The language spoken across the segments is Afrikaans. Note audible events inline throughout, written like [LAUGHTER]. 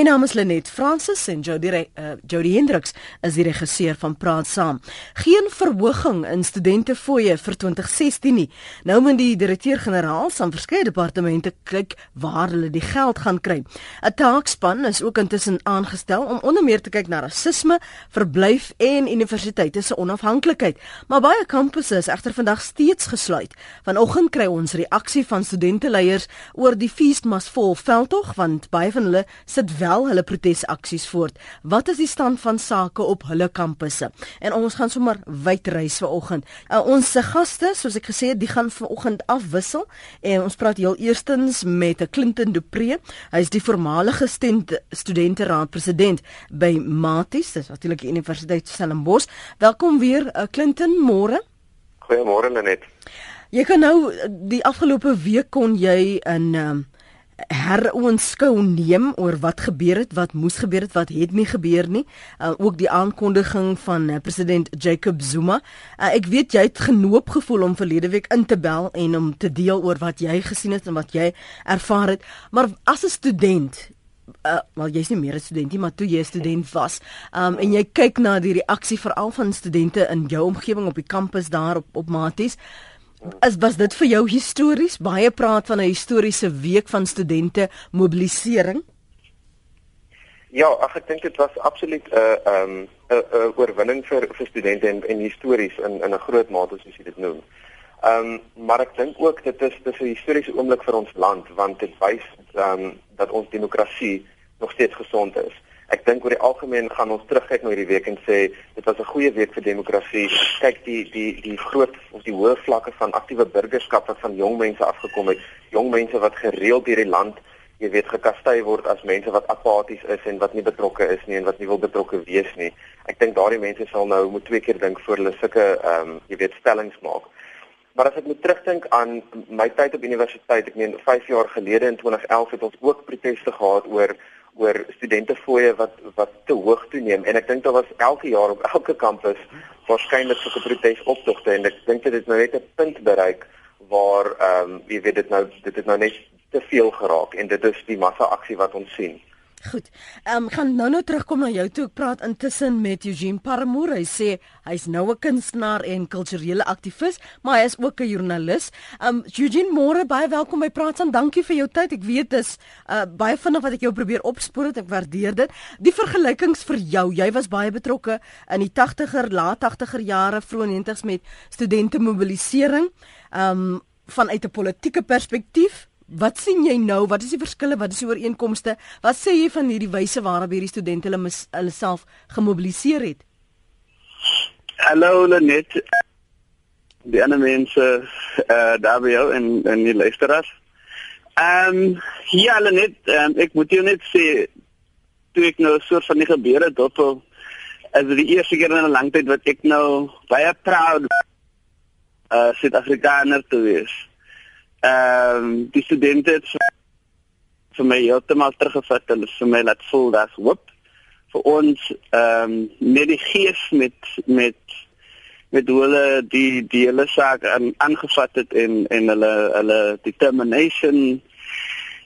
My naam is Lenet Fransis en Jody uh, Jody Hendriks is die regisseur van Praat Saam. Geen verhoging in studente fooie vir 2016 nie. Nou moet die direkteur-generaal van verskeie departemente kyk waar hulle die geld gaan kry. 'n Taakspan is ook intussen aangestel om onder meer te kyk na rasisme, verblyf en universiteite se onafhanklikheid. Maar baie kampusse is egter vandag steeds gesluit. Vanoggend kry ons reaksie van studenteleiers oor die Fall veldtog want baie van hulle sit wel wel hulle protesaksies voort. Wat is die stand van sake op hulle kampusse? En ons gaan sommer wyd reis vanoggend. Uh, ons gaste, soos ek gesê het, die gaan vanoggend afwissel en ons praat heel eerstens met Clinton Dupree. Hy is die voormalige studenteraad president by Maties, dis natuurlik die Universiteit Stellenbosch. Welkom weer uh, Clinton, môre. Goeiemôre Lenet. Jy kan nou die afgelope week kon jy in um, heroonskou neem oor wat gebeur het, wat moes gebeur het, wat het nie gebeur nie. Uh, ook die aankondiging van uh, president Jacob Zuma. Uh, ek weet jy het genoop gevoel om verlede week in te bel en om te deel oor wat jy gesien het en wat jy ervaar het. Maar as 'n student Uh, wel jy's nie meer 'n student nie, maar toe jy 'n student was, um, en jy kyk na die reaksie veral van studente in jou omgewing op die kampus daar op op Maties, As was dit vir jou histories? Baie praat van 'n historiese week van studente mobilisering. Ja, ag ek dink dit was absoluut 'n uh, 'n um, 'n uh, oorwinning vir vir studente en en histories in in 'n groot mate soos jy dit noem. Ehm um, maar ek dink ook dit is dis 'n historiese oomblik vir ons land want dit wys ehm um, dat ons demokrasie nog steeds gesond is ek dink oor die algemeen gaan ons terugkyk na hierdie week en sê dit was 'n goeie week vir demokrasie. Kyk die die die groot of die hoë vlakke van aktiewe burgerskap wat van jong mense afgekom het. Jong mense wat gereeld deur die land, jy weet, gekastei word as mense wat apaties is en wat nie betrokke is nie en wat nie wil betrokke wees nie. Ek dink daardie mense sal nou moet twee keer dink voor hulle sulke ehm um, jy weet stellings maak. Maar as ek moet terugdink aan my tyd op universiteit, ek meen 5 jaar gelede in 2011 het ons ook proteste gehad oor oor studentefooie wat wat te hoog toeneem. En ek dink daar was elke jaar op elke kampus waarskynlik sulke protesoptogte en ek dink dit het nou net 'n punt bereik waar ehm um, jy weet dit nou dit het nou net te veel geraak. En dit is die massa aksie wat ons sien. Goed. Ehm um, gaan nou nou terugkom na jou toe. Ek praat intussen met Eugene Paramour. Hy sê hy's nou 'n kunstenaar en kulturele aktivis, maar hy is ook 'n joernalis. Ehm um, Eugene, môre baie welkom by Praat aan. Dankie vir jou tyd. Ek weet dis uh baie vinnig wat ek jou probeer opspoor het. Ek waardeer dit. Die vergelykings vir jou. Jy was baie betrokke in die 80er, laat 80er jare, vroeë 90s met studente mobilisering. Ehm um, vanuit 'n politieke perspektief Wat sien jy nou? Wat is die verskille? Wat is die ooreenkomste? Wat sê jy van hierdie wyse waarop hierdie studente hulle hulle self gemobiliseer het? Hallo Lenet. Die ander mense eh uh, jou en en die luisteraars. Ehm um, ja Lenet, um, ek moet jou net sê toe ek nou so van die gebeure dop as die eerste keer in 'n lang tyd wat ek nou baie proud eh uh, Suid-Afrikaner te wees ehm um, die studente het vir my heeltemal teruggevat. En vir my laat voel dat hoop vir ons ehm um, net die gees met met met hulle die die hele saak aan aangevat het en en hulle hulle determination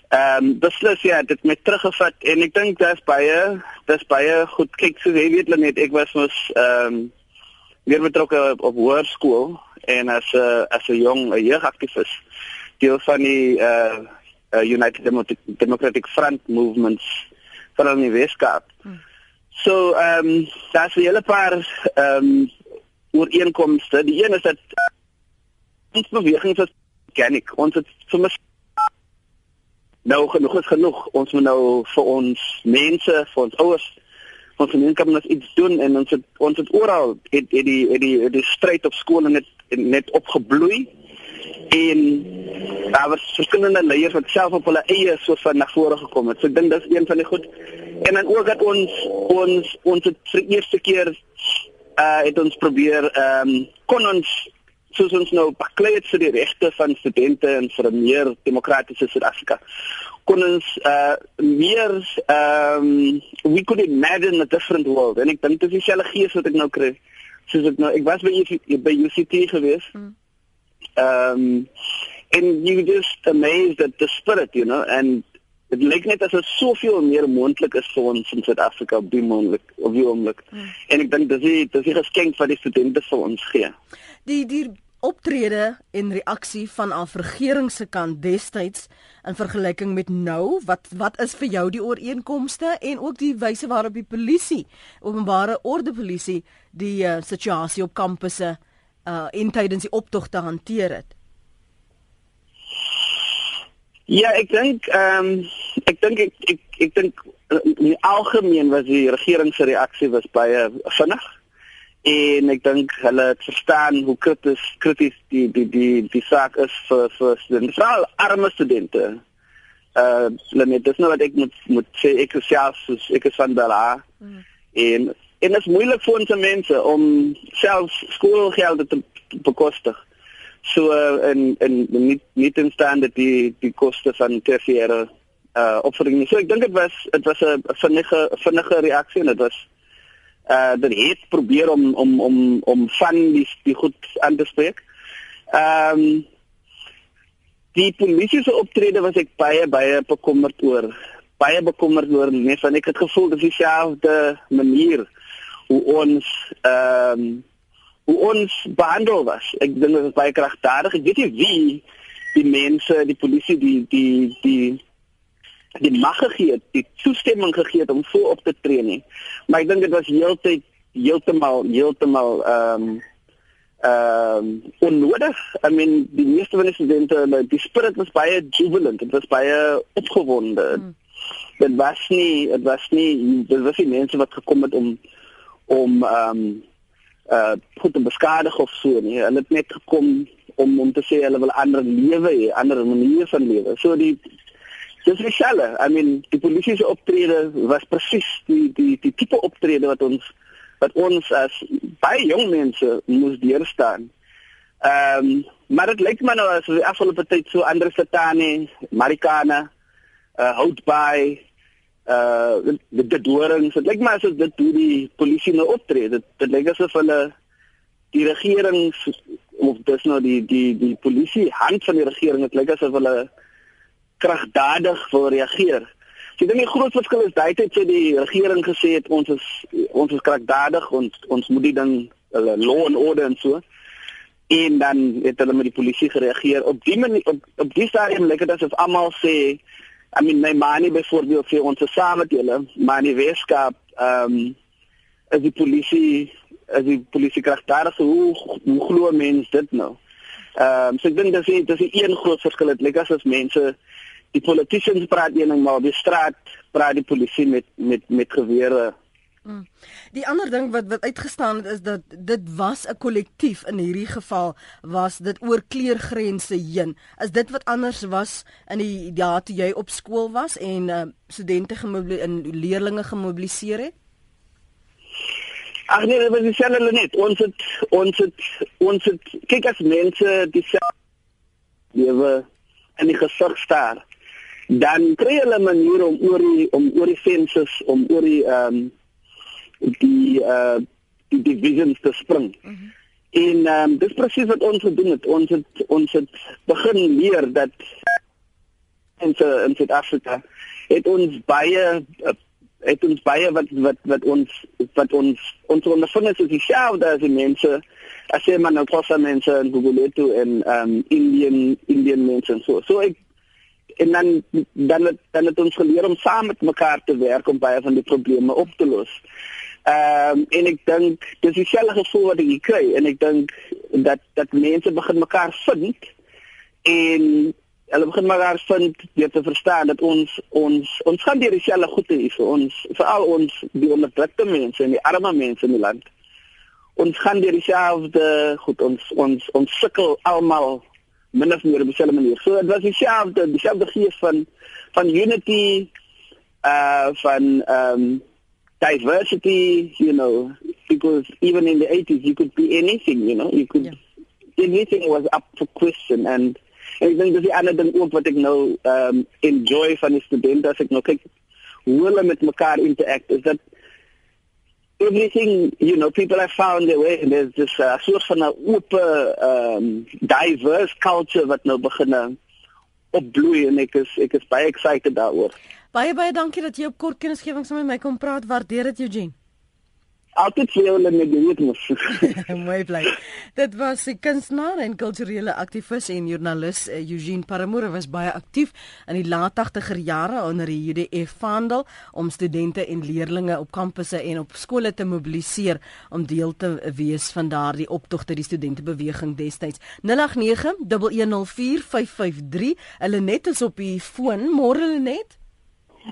ehm um, beslis ja dit met teruggevat. En ek dink daar's baie daar's baie goed. Kyk so jy weet net ek was mos ehm um, weer betrokke op, op hoërskool en as 'n uh, as 'n jong jeugaktivis deel van die uh, uh United Democratic Front movements van die Weskaap. Hmm. So ehm um, daar's 'n hele paar ehm um, ooreenkomste. Die een is dat ons beweging is organic. Ons het sommer nou genoeg is genoeg. Ons moet nou vir ons mense, vir ons ouers ons gemeenskap moet iets doen en ons het ons het oral het, het die het die die stryd op skole net net opgebloei en daar was verskillende leiers wat self op hulle eie soort van na vore gekom het. So ek dink dis een van die goed. En dan ook dat ons ons ons het vir eerste keer uh het ons probeer ehm um, kon ons soos ons nou baklei het vir die regte van studente en vir 'n meer demokratiese Suid-Afrika. Kon ons uh meer ehm um, we could imagine a different world. En ek dink dit is dieselfde gees wat ek nou kry. Soos ek nou ek was by by UCT geweest. Hmm um and you just amazed at the spirit you know and dit lyk net asof soveel meer moontlik is vir ons in Suid-Afrika op die moontlik op die oomblik. Hmm. En ek dink dis die dis die geskenk wat die studente vir ons gee. Die die optrede en reaksie van af regering se kant destyds in vergelyking met nou wat wat is vir jou die ooreenkomste en ook die wyse waarop die polisie openbare orde polisie die uh, situasie op kampusse uh in tydens die optogte hanteer het Ja ek dink ehm um, ek dink ek ek, ek dink uh, in algemeen was die regering se reaksie was baie vinnig en ek dink hulle het verstaan hoe krities krities die die die die saak is vir vir studente, veral arme studente. Uh, hulle net dis nou wat ek moet moet sê ek is self soos ek is van daar. Mm. En en dit is moeilik vir ons mense om self skoolgeld te bekostig. So uh, en en nie nie stand dat die die koste van tersiêre uh opvoeding. So ek dink dit was dit was 'n vinnige vinnige reaksie en dit was uh dat het probeer om om om om van die die goed aan te spreek. Ehm um, die polisie se optrede was ek baie baie bekommerd oor. Baie bekommerd oor net van ek het gevoel dis dieselfde manier hoe ons ehm um, hoe ons behandel was. Ek dink dit is baie kragtadig. Ek weet nie wie die mense, die polisie, die die die die mag gegee het, die toestemming gegee het om voor op te tree nie. Maar ek dink dit was heeltyd heeltemal heeltemal ehm um, ehm um, onnodig. I mean, die meeste van die studente, die spirit was baie jubilant, dit was baie opgewonde. Hmm. Dit was nie, dit was nie, dit was nie mense wat gekom het om om ehm um, uh goed te beskadig of so nie. Hulle het net gekom om om te sê hulle wil ander lewe ander maniere van lewe. So die Dis dieselfde. I mean, die polisie se optrede was presies die die die tipe optrede wat ons wat ons as baie jong mense moes deurstaan. Ehm, um, maar dit lyk my nou as die afgelope tyd so ander satane, Marikana, uh hout by uh die die dorings. Dit lyk my asof dit hoe die polisie nou optree. Dit dit lyk asof hulle die regering of dis nou die die die polisie hand van die regering. Dit lyk asof hulle kragdadig wil reageer. Ek dink die groot verskil is daai tyd sê die regering gesê het ons is ons is kragdadig ons ons moet die ding hulle law and order en so en dan het hulle met die polisie gereageer op die manier op, op die stadium lyk dit asof almal sê I mean my before the fear ons saam met hulle money weeskap ehm um, as die polisie as die polisie kragdadig hoe hoe glo mense dit nou ehm um, so ek dink dis dis 'n een groot verskil dit lyk asof mense die politicians praat een ding maar op die straat praat die polisie met met met gewere. Mm. Die ander ding wat wat uitgestaan het is dat dit was 'n kollektief in hierdie geval was dit oor kleurgrense heen. Is dit wat anders was in die dae toe jy op skool was en uh, studente en leerders gemobiliseer het? Ag nee, dit was dieselfde net. Ons het ons het ons het kyk as mense dieselfde lewe in die gesig staar dan kry hulle 'n manier om oor die om oor die fences om oor die ehm um, die uh die divisions te spring. Mm -hmm. En ehm um, dis presies wat ons gedoen het. Ons het ons het begin leer dat in in Suid-Afrika het ons baie het ons baie wat wat wat ons wat ons ons ondervinding is dieselfde as die mense as jy maar nou kosse mense in Guguletu en ehm um, Indian Indian mense en so. So ek en dan dan het, dan het ons geleer om saam met mekaar te werk om baie van die probleme op te los. Ehm um, en ek dink dis dieselfde gevoel wat ek kry en ek dink dat dat mense begin mekaar vind en hulle begin mekaar vind deur te verstaan dat ons ons ons gaan deur dieselfde goede hier vir ons veral ons die onderdrukte mense en die arme mense in die land. Ons gaan deur dieselfde goed ons ons ons sukkel almal min of meer op dieselfde manier. So dit was dieselfde dieselfde gees van van unity uh van um diversity, you know, because even in the 80s you could be anything, you know, you could yeah. anything was up for question and ek dink dis die ander ding ook wat ek nou um enjoy van die studente as ek nou kyk hoe hulle met mekaar interact is dat everything, you know, people have found their way. There's this uh, soort van 'n oop, um, diverse culture wat nou begin opbloei en ek is ek is baie excited daaroor. Baie baie dankie dat jy op kort kennisgewing saam met my kom praat. Waardeer dit Eugene altyd vir jou net weet mos. [LAUGHS] [LAUGHS] Mooi bly. Dit was 'n kunstenaar en kulturele aktivis en joernalis uh, Eugene Paramour was baie aktief in die laat 80er jare onder die UDF vaandel om studente en leerdlinge op kampusse en op skole te mobiliseer om deel te wees van daardie optog tot die studentebeweging destyds. 0891104553. Hulle net is op die foon. Môre hulle net.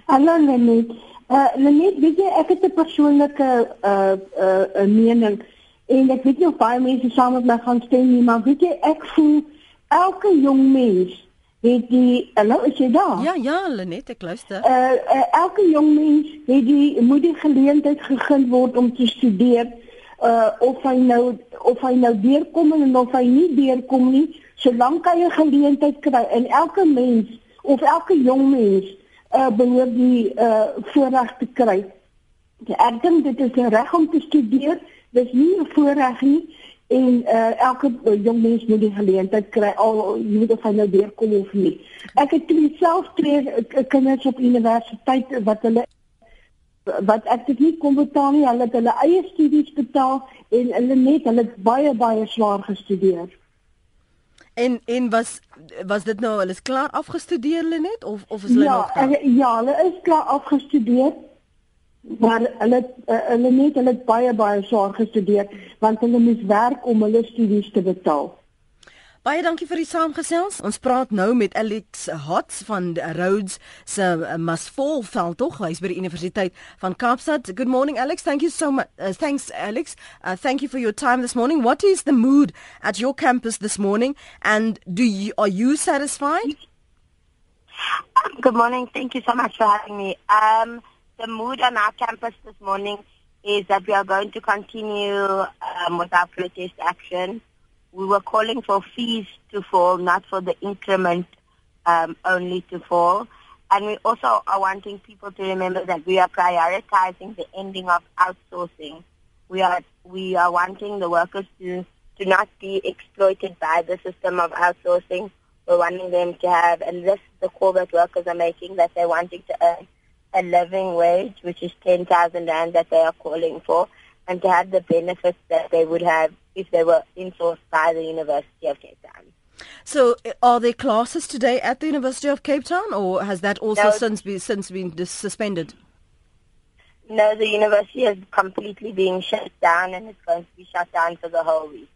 Hallo Lenet. Uh Lenet, weet jy ek het 'n persoonlike uh uh 'n mening en ek weet nie of baie mense saam met my gaan stem nie, maar weet jy ek voel elke jong mens het die hallo is jy daar? Ja, ja, Lenet, ek luister. Uh, uh elke jong mens het die moet die geleentheid gegee word om te studeer uh of hy nou of hy nou deurkom en of hy nie deurkom nie, solank hy 'n geleentheid kry en elke mens of elke jong mens uh, behoort die uh, voorreg te kry. Ek dink dit is 'n reg om te studeer, dis nie 'n voorreg nie en uh, elke jong mens moet die geleentheid kry al jy weet of hy nou deurkom of nie. Ek het twee self twee kinders op universiteit wat hulle wat ek dit nie kon betaal nie, hulle het hulle eie studies betaal en hulle net hulle baie baie swaar gestudeer. En en was was dit nou hulle is klaar afgestudeer hulle net of of is hulle ja, nog daar? Ja, hulle is klaar afgestudeer. Maar hulle eh, hulle net hulle baie baie swaar gestudeer want hulle moes werk om hulle studies te betaal. Baie dankie vir die saamgesels. Ons praat nou met Alex Hots van Rhodes se uh, Masvol veld tog, hy's by die Universiteit van Kaapstad. Good morning Alex. Thank you so much. Uh, thanks Alex. Uh, thank you for your time this morning. What is the mood at your campus this morning and do you are you satisfied? Good morning. Thank you so much for having me. Um the mood on our campus this morning is that we are going to continue um, with our protest action we were calling for fees to fall, not for the increment um, only to fall. And we also are wanting people to remember that we are prioritizing the ending of outsourcing. We are we are wanting the workers to to not be exploited by the system of outsourcing. We're wanting them to have, and this is the call that workers are making, that they're wanting to earn a living wage, which is 10,000 rand that they are calling for, and to have the benefits that they would have if they were enforced by the University of Cape Town. So, are there classes today at the University of Cape Town, or has that also no, since been since been suspended? No, the university is completely being shut down, and it's going to be shut down for the whole week.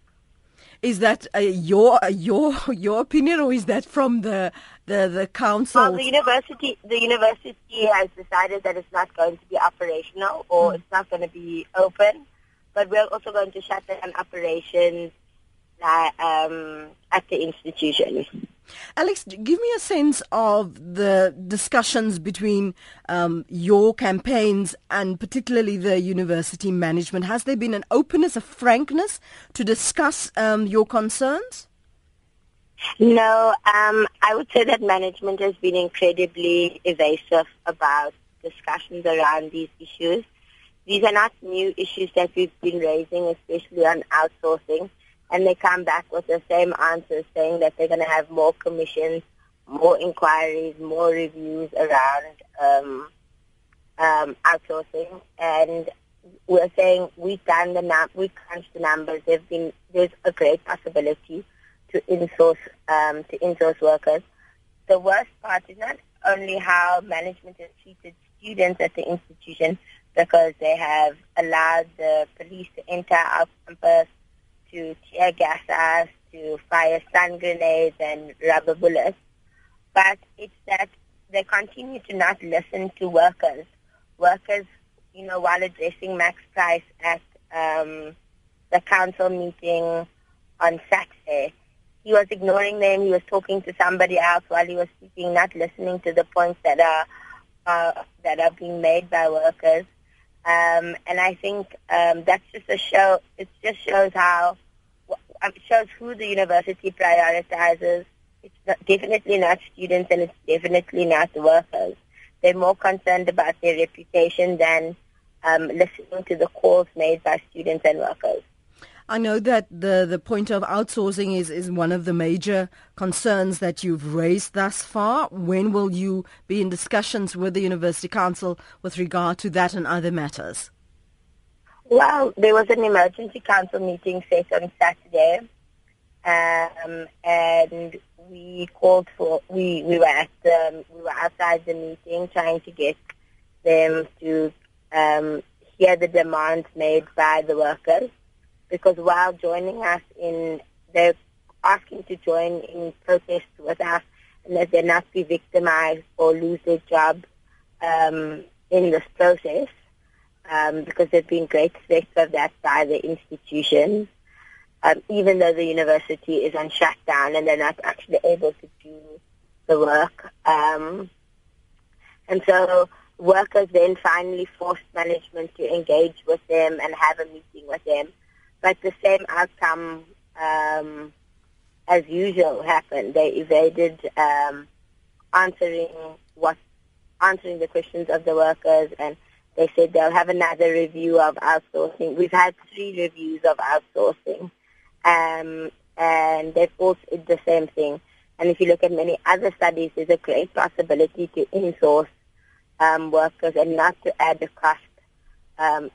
Is that uh, your your [LAUGHS] your opinion, or is that from the the the council? Well, the university the university has decided that it's not going to be operational, or mm. it's not going to be open but we're also going to shut down operations um, at the institution. Alex, give me a sense of the discussions between um, your campaigns and particularly the university management. Has there been an openness, a frankness to discuss um, your concerns? No, um, I would say that management has been incredibly evasive about discussions around these issues. These are not new issues that we've been raising, especially on outsourcing. And they come back with the same answers saying that they're going to have more commissions, more inquiries, more reviews around um, um, outsourcing. And we're saying we've done the num- we've crunched the numbers. There's been there's a great possibility to insource um, to insource workers. The worst part is not only how management has treated students at the institution, because they have allowed the police to enter our campus to tear gas us, to fire stun grenades and rubber bullets. But it's that they continue to not listen to workers. Workers, you know, while addressing Max Price at um, the council meeting on Saturday, he was ignoring them. He was talking to somebody else while he was speaking, not listening to the points that are uh, that are being made by workers. Um, and I think um, that's just a show. It just shows how it shows who the university prioritizes. It's not, definitely not students, and it's definitely not workers. They're more concerned about their reputation than um, listening to the calls made by students and workers. I know that the, the point of outsourcing is, is one of the major concerns that you've raised thus far. When will you be in discussions with the University Council with regard to that and other matters? Well, there was an emergency council meeting set on Saturday, um, and we called for we we were at the, we were outside the meeting trying to get them to um, hear the demands made by the workers because while joining us in they're asking to join in protest with us and that they not be victimized or lose their job um, in this process um, because there's been great threats of that by the institutions, um, even though the university is on shutdown and they're not actually able to do the work. Um, and so workers then finally forced management to engage with them and have a meeting with them. But the same outcome um, as usual happened. They evaded um, answering what answering the questions of the workers and they said they'll have another review of outsourcing. We've had three reviews of outsourcing, um, and they've all said the same thing. And if you look at many other studies, there's a great possibility to insource um, workers and not to add the cost um,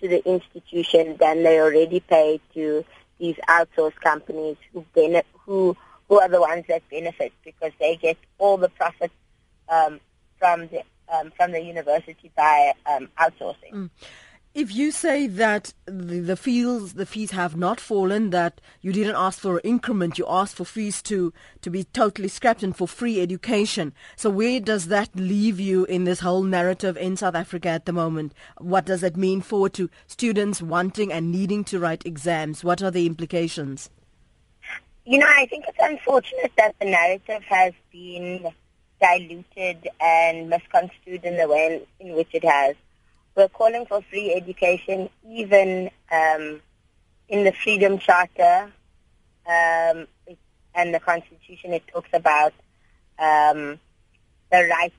to the institution than they already pay to these outsourced companies who, bene- who, who are the ones that benefit because they get all the profits um, from the um, from the university by um, outsourcing. Mm. If you say that the, the fees the fees have not fallen, that you didn't ask for an increment, you asked for fees to to be totally scrapped and for free education. So where does that leave you in this whole narrative in South Africa at the moment? What does it mean for to students wanting and needing to write exams? What are the implications? You know, I think it's unfortunate that the narrative has been diluted and misconstrued in the way in which it has. We're calling for free education, even um, in the Freedom Charter um, and the Constitution. It talks about um, the right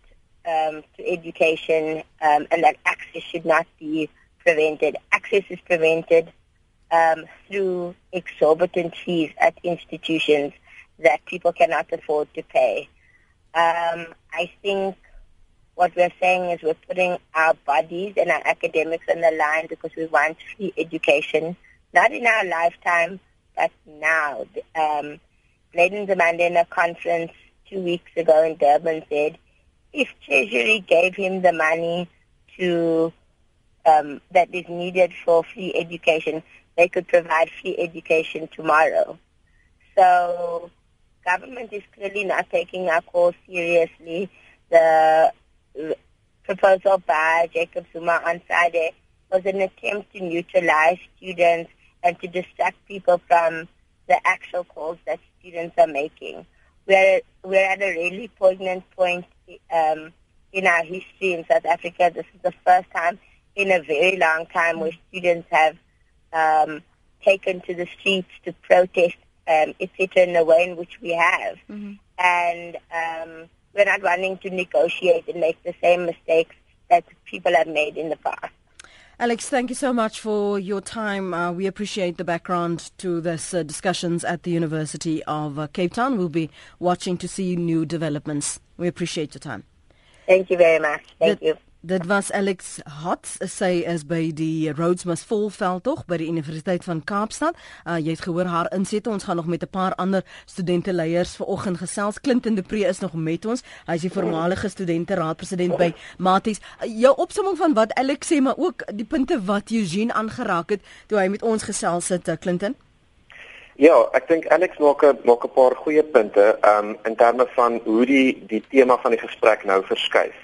um, to education um, and that access should not be prevented. Access is prevented through exorbitant fees at institutions that people cannot afford to pay. I think what we're saying is we're putting our bodies and our academics on the line because we want free education, not in our lifetime, but now. Um, Lady Zamanda in a conference two weeks ago in Durban said, if Treasury gave him the money to um, that is needed for free education, they could provide free education tomorrow. So government is clearly not taking our call seriously. The proposal by Jacob Zuma on Friday was an attempt to neutralize students and to distract people from the actual calls that students are making. We're, we're at a really poignant point um, in our history in South Africa. This is the first time in a very long time where students have um, taken to the streets to protest um, etc., in the way in which we have. Mm-hmm. And um, we're not wanting to negotiate and make the same mistakes that people have made in the past. Alex, thank you so much for your time. Uh, we appreciate the background to this uh, discussions at the University of uh, Cape Town. We'll be watching to see new developments. We appreciate your time. Thank you very much. Thank the, you. Dit was Alex Hot, sy is by die Rhodes Must Fall veldtog by die Universiteit van Kaapstad. Uh, jy het gehoor haar insette. Ons gaan nog met 'n paar ander studente leiers vanoggend gesels. Clinton de Pre is nog met ons. Hy is die voormalige studente raadpresident by Maties. Uh, jou opsomming van wat Alex sê, maar ook die punte wat Eugene aangeraak het toe hy met ons gesels het, uh, Clinton. Ja, ek dink Alex maak 'n maak 'n paar goeie punte um in terme van hoe die die tema van die gesprek nou verskuif.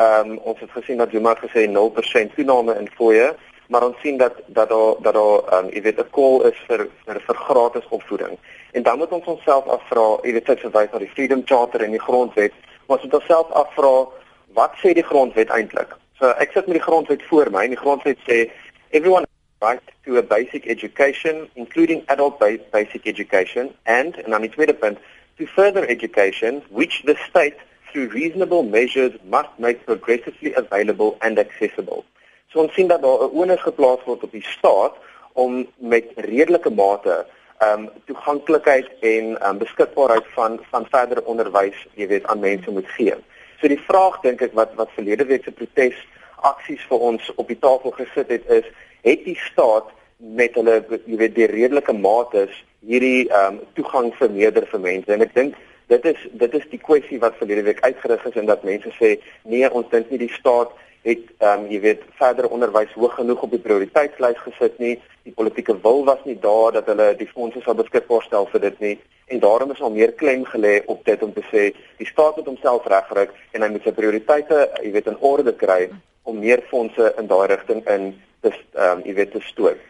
Ehm um, ons het gesien dat Zuma gesê 0% toename in fooie, maar ons sien dat dat daar dat daar ehm um, jy weet 'n call is vir vir vir gratis opvoeding. En dan moet ons onsself afvra, jy weet dit verwys na die Freedom Charter en die grondwet, maar ons moet onsself afvra wat sê die grondwet eintlik? So ek sit met die grondwet voor my en die grondwet sê everyone right to a basic education including adult basic education and and dan die tweede punt to further education which the state through reasonable measures must make progressively available and accessible. So ons sien dat daar 'n onus geplaas word op die staat om met redelike mate um, toeganklikheid en um, beskikbaarheid van van verdere onderwys, jy weet, aan mense moet gee. So die vraag dink ek wat wat verlede week se protes aksies vir ons op die tafel gesit het is, het die staat met hulle jy weet die redelike mates hierdie ehm um, toegang vermeerder vir mense en ek dink dit is dit is die kwessie wat verlede week uitgerig is en dat mense sê nee ons dink nie die staat het ehm um, jy weet verdere onderwys hoog genoeg op die prioriteitslys gesit nie. Die politieke wil was nie daar dat hulle die fondse sal beskikbaar stel vir dit nie en daarom is al meer klem gelê op dit om te sê die staat moet homself regryk en hy moet sy prioriteite jy weet in orde kry om meer fondse in daai rigting in te ehm um, jy weet te stoot.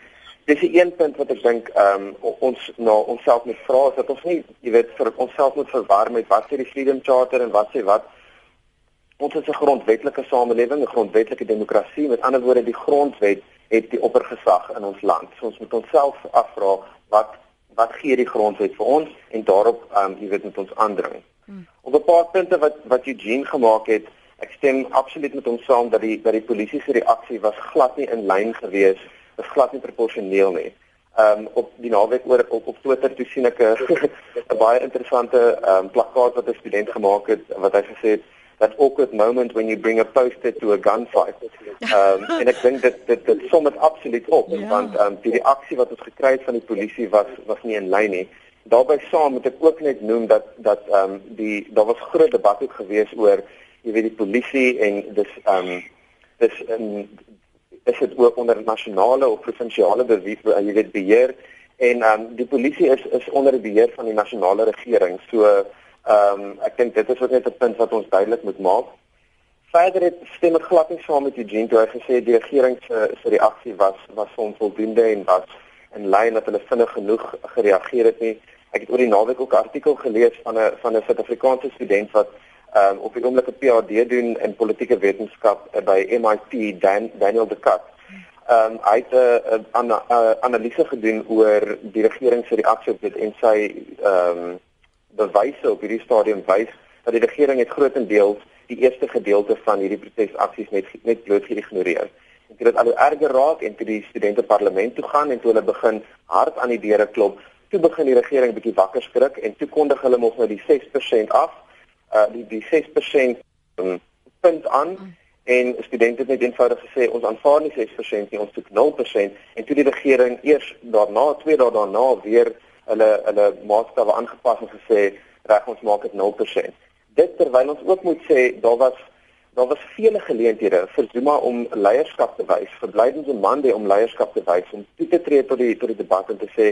Dis 'n een punt wat ek dink ehm um, ons na onsself moet vra is dat ons nie jy weet vir onsself moet verwar met wat sê die Freedom Charter en wat sê wat ons is 'n grondwetlike samelewing, 'n grondwetlike demokrasie. Met ander woorde, die grondwet het die oppergesag in ons land. So ons moet onsself afvra wat wat gee die grondwet vir ons en daarop ehm um, jy weet met ons aandring. Hmm. Op 'n paar punte wat wat Eugene gemaak het, ek stem absoluut met hom saam dat die dat die polisie se reaksie was glad nie in lyn gewees, was glad nie proporsioneel nie. Ehm um, op die naweek oor op, op Twitter toe sien ek 'n [LAUGHS] baie interessante ehm um, plakkaat wat 'n student gemaak het wat hy gesê het that awkward moment when you bring a poster to a gunfight. Um [LAUGHS] en ek dink dit dit dit som dit absoluut op ja. want um die reaksie wat ons gekry het van die polisie was was nie in lyn nie. Daarbey saam moet ek ook net noem dat dat um die daar was groot debat ook gewees oor jy weet die polisie en dis um dis in is dit ook onder nasionale of provinsiale bewies jy weet beheer en um die polisie is is onder die beheer van die nasionale regering. So Ehm um, ek dink dit is ook net 'n punt wat ons duidelik moet maak. Verder het stem ek glad nie saam met Eugene toe hy gesê die regering se se reaksie was was onvoldoende en was in lyn dat hulle vinnig genoeg gereageer het nie. Ek het oor die naweek ook 'n artikel gelees van 'n van 'n Suid-Afrikaanse student wat um, op die oomblik 'n PhD doen in politieke wetenskap by MIT Dan, Daniel de Cat. Ehm um, hy het 'n uh, uh, analise gedoen oor die regering se reaksie op dit en sy ehm um, bewyse op hierdie stadium wys dat die regering het grootendeels die eerste gedeelte van hierdie protesaksies net net bloot geïgnoreer. En dit het al erger raak en toe die studente parlement toe gaan en toe hulle begin hard aan die deure klop, toe begin die regering bietjie wakker skrik en toe kondig hulle mos nou die 6% af. Uh die die 6% um, punt aan. En studente het net eenvoudig gesê ons aanvaar nie 6% nie, ons soek 0% en toe die regering eers daarna, twee dae daarna weer hulle hulle maatstawwe aangepas en gesê reg ons maak dit 0%. Dit terwyl ons ook moet sê daar was daar was vele geleenthede vir Zuma om leierskap te wys, vir Blydens en Mande om leierskap te wys om toe te tree tot die tot die debat en te sê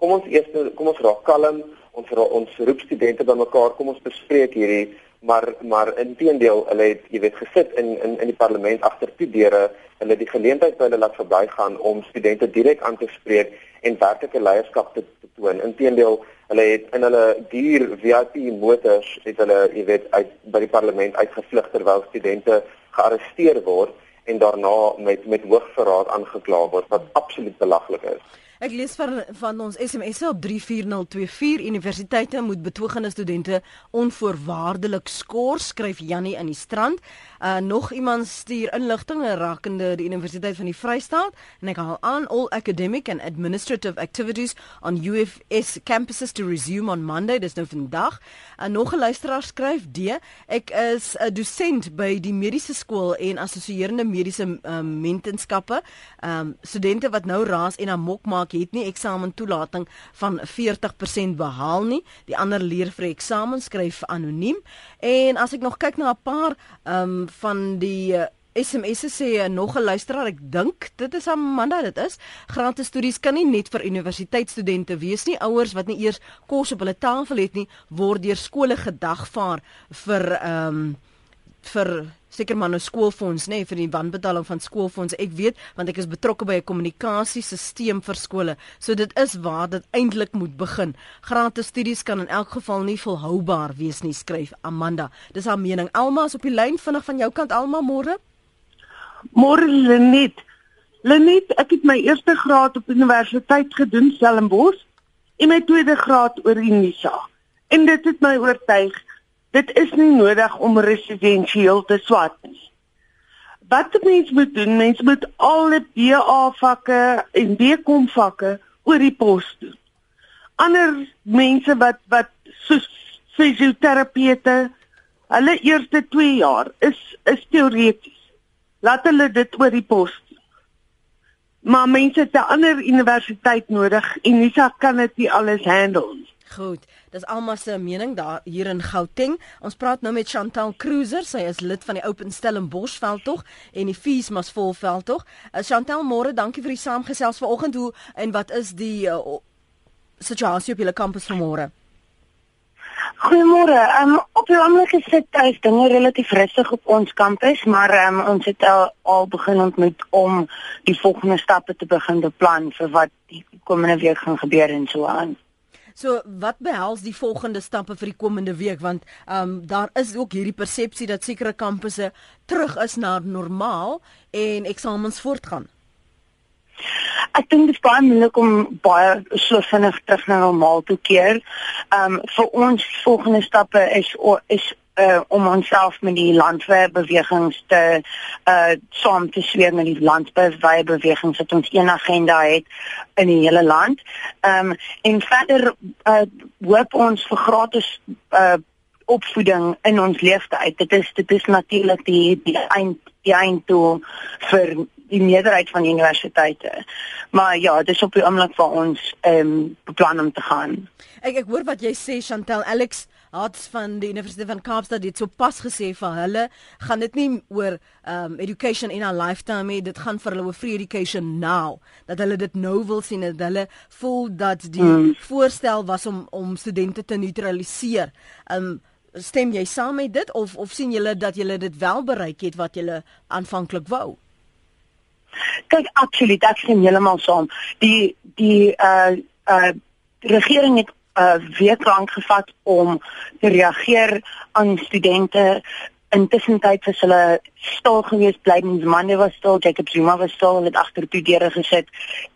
kom ons eers kom ons raak kalm, ons ons roep studente bymekaar, kom ons bespreek hierdie maar maar inteendeel hulle het jy weet gesit in in in die parlement agter toe deure. Hulle die geleentheid by hulle laat verbygaan om studente direk aan te spreek en werklike leierskap te, te toon. Inteendeel hulle het in hulle duur VIP motors het hulle jy weet uit by die parlement uitgevlug terwyl studente gearresteer word en daarna met met hoogverraad aangekla word wat absoluut belaglik is Ek lees van van ons SMS'e op 34024 universiteite moet betogende studente onvoorwaardelik skors skryf Jannie in die strand. Uh nog iemand stuur inligting rakende die Universiteit van die Vrystaat en ek haal aan all academic and administrative activities on UFS campuses to resume on Monday dis nou vandag. Uh nog 'n luisteraar skryf D ek is 'n dosent by die mediese skool en assosieerende mediese um, mentenskappe. Um studente wat nou raas en amok maak gemaak het nie eksamen toelating van 40% behaal nie. Die ander leer vir eksamen skryf anoniem. En as ek nog kyk na 'n paar ehm um, van die uh, SMS'e sê nog 'n luisteraar, ek dink dit is Amanda dit is. Gratis studies kan nie net vir universiteitsstudente wees nie. Ouers wat nie eers kos op hulle tafel het nie, word deur skole gedagvaar vir ehm um, vir seker maar nou skoolfonds nê nee, vir die wanbetaling van skoolfonds. Ek weet want ek is betrokke by 'n kommunikasiesisteem vir skole. So dit is waar dit eintlik moet begin. Gratis studies kan in elk geval nie volhoubaar wees nie, skryf Amanda. Dis haar mening. Alma is op die lyn vinnig van jou kant Alma môre. Môre Lenet. Lenet, ek het my eerste graad op universiteit gedoen Stellenbosch en my tweede graad oor Unisa. En dit het my oortuig Dit is nie nodig om residensieel te swat nie. wat mens moet doen, mens moet al die BA vakke en BCom vakke oor die pos doen. Ander mense wat wat soos fisioterapeute, hulle eerste 2 jaar is is teoreties. Laat hulle dit oor die pos doen. Maar mense het 'n ander universiteit nodig en Nisa kan dit nie alles handle nie. Goed, dis almal se mening daar hier in Gauteng. Ons praat nou met Chantal Cruiser, sy is lid van die Open Stellenbosch veldtog en die Fees mas vol veldtog. Uh, Chantal, môre, dankie vir die saamgesels vanoggend. Hoe en wat is die uh, situasie op julle kampus vanmôre? Goeiemôre. Um, op die oomblik is dit tuis dinge relatief rustig op ons kampus, maar um, ons het al, al begin ontmoet om die volgende stappe te begin beplan vir wat die komende week gaan gebeur en so aan. So wat behels die volgende stappe vir die komende week want ehm um, daar is ook hierdie persepsie dat sekere kampusse terug is na normaal en eksamens voortgaan. Ek dink dit is baie moeilik om baie so vinnig terug na normaal te keer. Ehm um, vir ons volgende stappe is is uh, om onsself met die landbouwbewegings te uh saam te sweer met die landbouwbewegings dat ons een agenda het in die hele land. Ehm um, en verder uh hoop ons vir gratis uh opvoeding in ons leeftyd. Dit is dit is natuurlik die die eind die einddoel vir die meerderheid van universiteite. Maar ja, dis op die oomblik waar ons ehm um, beplan om te gaan. Ek ek hoor wat jy sê Chantel Alex Hats van die Universiteit van Kaapstad het sopas gesê vir hulle gaan dit nie oor um education in a lifetime nie, dit gaan vir hulle oor free education now. Dat hulle dit nou wil sien dat hulle voel dat die mm. voorstel was om om studente te neutraliseer. Um stem jy saam met dit of of sien julle dat julle dit wel bereik het wat julle aanvanklik wou? Kyk, absoluut, ek stem heeltemal saam. Die die uh uh regering het 'n uh, week lank gevat om te reageer aan studente. Intussen tyd vir hulle stil gewees blydens Mande was stil Jacob Zuma was stil het agter toe deure gesit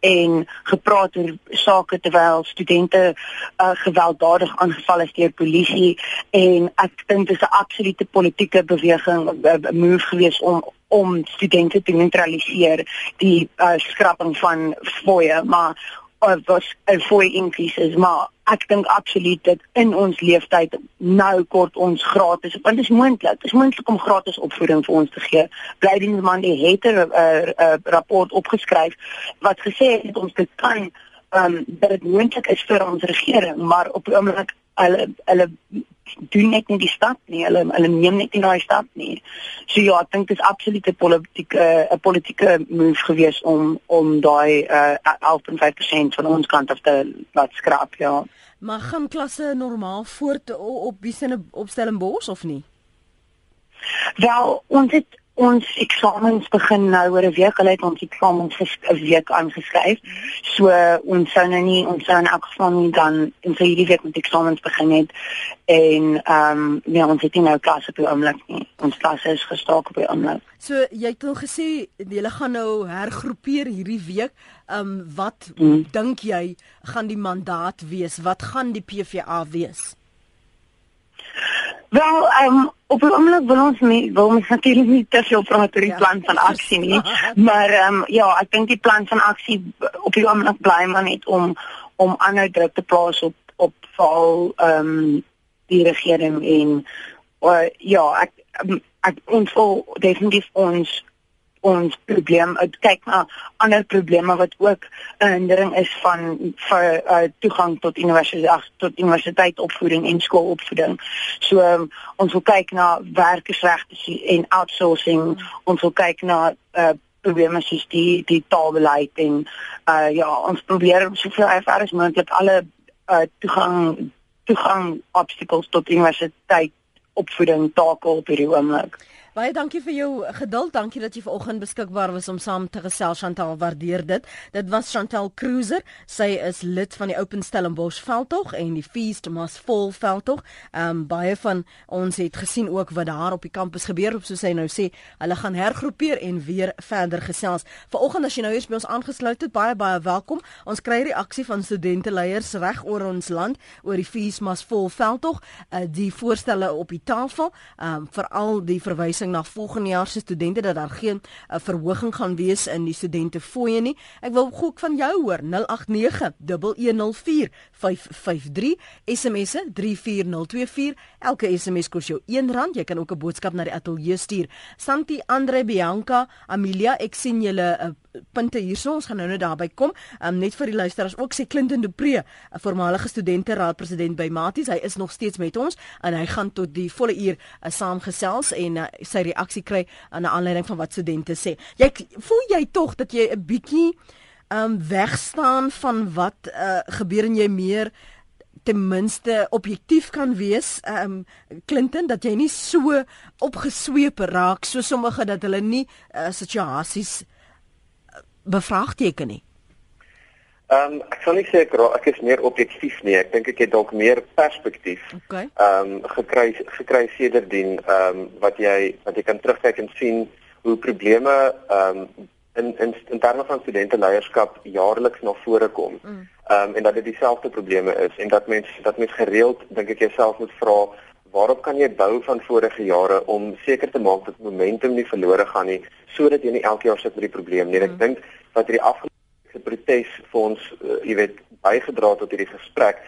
en gepraat oor sake terwyl studente uh, gewelddadig aangeval is deur polisie. En ek dink dit is 'n absolute politieke beweging 'n uh, move gewees om om studente te neutraliseer die uh, skrapping van fooie maar of was 'n fooi increases maar ek dink absoluut dat in ons leeftyd nou kort ons gratis want dit is moontlik dit is moontlik om gratis opvoeding vir ons te gee. Blydiensman die het 'n rapport opgeskryf wat gesê het ons dit kan um, dat dit moontlik is vir ons regering maar op die oomblik hulle hulle doen net nie die stap nie. Hulle hulle neem net nie daai stap nie. So ja, ek dink dit is absoluut 'n politieke 'n politieke move gewees om om daai uh, 11.5% van ons kant af te laat skraap, ja. Maar gaan klasse normaal voort op wie se opstellingbos of nie? Wel, ons het ons eksamens begin nou oor 'n week. Hulle het ons eksamens 'n week aangeskryf. So ons sou nou nie ons sou in elk geval nie dan in vir hierdie week met eksamens begin het en ehm um, ja, ons het nie nou klasse op die oomblik nie. Ons klasse is gestaak op die oomblik. So jy het al gesê julle gaan nou hergroepeer hierdie week. Ehm um, wat hmm. dink jy gaan die mandaat wees? Wat gaan die PVA wees? Wel, um, op 'n oomblik wil ons nie wil ons natuurlik nie te veel praat oor die ja. plan van aksie nie, [LAUGHS] maar ehm um, ja, ek dink die plan van aksie op die oomblik bly maar net om om aanhou druk te plaas op op val ehm um, die regering en uh, ja, ek ek ons wil definitief ons ons probleem uit kyk na ander probleme wat ook 'n hindering is van vir uh, toegang tot universiteit tot universiteitsopvoeding en skoolopvoeding. So um, ons wil kyk na werkersregte en outsourcing. Ons wil kyk na uh, probleme soos die die taalbeleid en uh, ja, ons probeer soveel as moontlik alle uh, toegang toegang obstacles tot universiteit opvoeding takel op hierdie oomblik. Baie dankie vir jou geduld. Dankie dat jy vanoggend beskikbaar was om saam te gesels Chantal. Waardeer dit. Dit was Chantal Cruiser. Sy is lid van die Open Stellenbosch veldtog en die Feast Must Fall veldtog. Ehm um, baie van ons het gesien ook wat daar op die kampus gebeur op soos hy nou sê, hulle gaan hergroepeer en weer verder gesels. Vanoggend as jy nou eers by ons aangesluit het, baie baie welkom. Ons kry reaksie van studente leiers reg oor ons land oor die Feast Must Fall veldtog, uh, die voorstelle op die tafel, ehm um, veral die verwysing verwysing na volgende jaar se studente dat daar geen uh, verhoging gaan wees in die studente fooie nie. Ek wil gou van jou hoor 089104553 SMS'e 34024 elke SMS kos jou R1 jy kan ook 'n boodskap na die ateljee stuur. Santi Andre Bianca Amelia ek sien julle uh, punte hierso ons gaan nou net daarby kom. Um, net vir die luisteraars ook sê Clinton de Pre 'n voormalige studente raad president by Maties. Hy is nog steeds met ons en hy gaan tot die volle uur uh, saamgesels en uh, sy reaksie kry aan 'n aanleiding van wat studente sê. Jy voel jy tog dat jy 'n bietjie um wegstaan van wat uh, gebeur en jy meer ten minste objektief kan wees um Clinton? Dat jy nie so opgesweep raak so sommige dat hulle nie uh, situasies uh, bevraagteken nie Ehm um, ek sal nie sê ek, ek is meer objektief nie. Ek dink ek het dalk meer perspektief. Okay. Ehm um, gekry gekry sedertdien ehm um, wat jy wat jy kan terugkyk en sien hoe probleme ehm um, in in in terme van studente leierskap jaarliks na vore kom. Mm. Ehm um, en dat dit dieselfde probleme is en dat mens dat mens gereeld dink ek jouself moet vra waarop kan jy bou van vorige jare om seker te maak dat momentum nie verlore gaan nie sodat jy nie elke jaar sit met die probleem nie. Mm. Ek dink dat hierdie afgelope protes vir ons uh, jy weet bygedra tot hierdie gesprek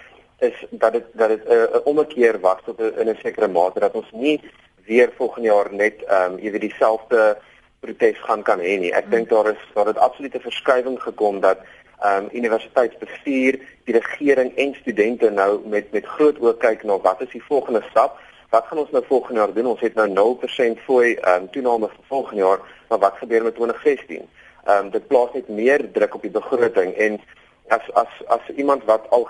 is dat dit dat dit 'n uh, ommekeer was tot 'n in 'n sekere mate dat ons nie weer volgende jaar net ehm um, jy weet dieselfde protes gaan kan hê nie. Ek mm. dink daar is daar het absolute verskywing gekom dat um, universiteitsbestuur, die regering en studente nou met met groot oë kyk na wat is die volgende stap? Wat gaan ons nou volgende jaar doen? Ons het nou 0% fooi um, toename vir volgende jaar, maar wat gebeur met 2016? Ehm um, dit plaas net meer druk op die begroting en as as as iemand wat al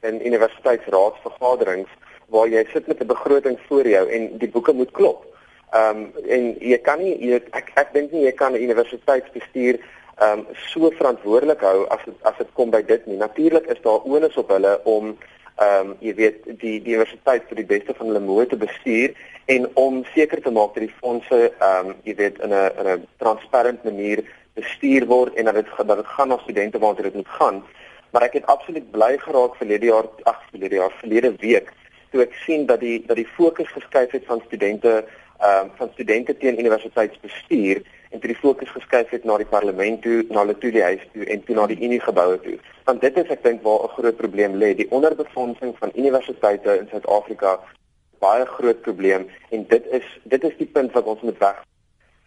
in universiteitsraadsvergaderings waar jy sit met 'n begroting voor jou en die boeke moet klop. Ehm um, en jy kan nie jy, ek ek dink nie jy kan 'n universiteitsbestuur ehm um, so verantwoordelik hou as het, as dit kom by dit nie. Natuurlik is daar onus op hulle om ehm um, jy weet die die universiteit vir die beste van hulle moe te bestuur en om seker te maak dat die fondse ehm um, jy weet in 'n in 'n transparant manier bestuur word en dat dit dat dit gaan na studente waar dit moet gaan. Maar ek het absoluut bly geraak verlede jaar ag verlede jaar verlede week toe ek sien dat die dat die fokus geskuif het van studente ehm um, van studente teen universiteitsbestuur en toe die fokus geskuif het na die parlement toe, na hulle toe die huis toe en toe na die unie geboue toe. Want dit is ek dink waar 'n groot probleem lê, die onderbefondsing van universiteite in Suid-Afrika baie groot probleem en dit is dit is die punt wat ons moet weg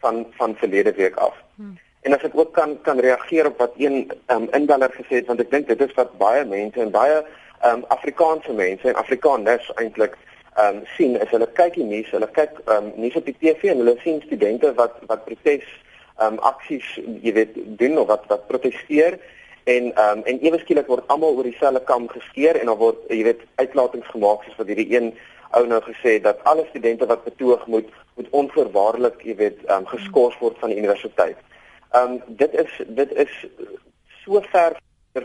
van van verlede week af. Hmm. En as ek ook kan kan reageer op wat een um, inbeller gesê het want ek dink dit is wat baie mense en baie um, Afrikaanse mense en Afrikaners eintlik ehm um, sien is hulle kyk die nuus, hulle kyk ehm um, nuus op die TV en hulle sien studente wat wat protes ehm um, aksies, jy weet, doen of wat wat proteseer en ehm um, en ewe skielik word almal oor dieselfde kam geskeer en dan word jy weet uitlatings gemaak soos wat hierdie een ou nou gesê dat alle studente wat betoog moet moet onvoorwaardelik jy weet ehm um, geskort word van die universiteit. Ehm um, dit is dit is so ver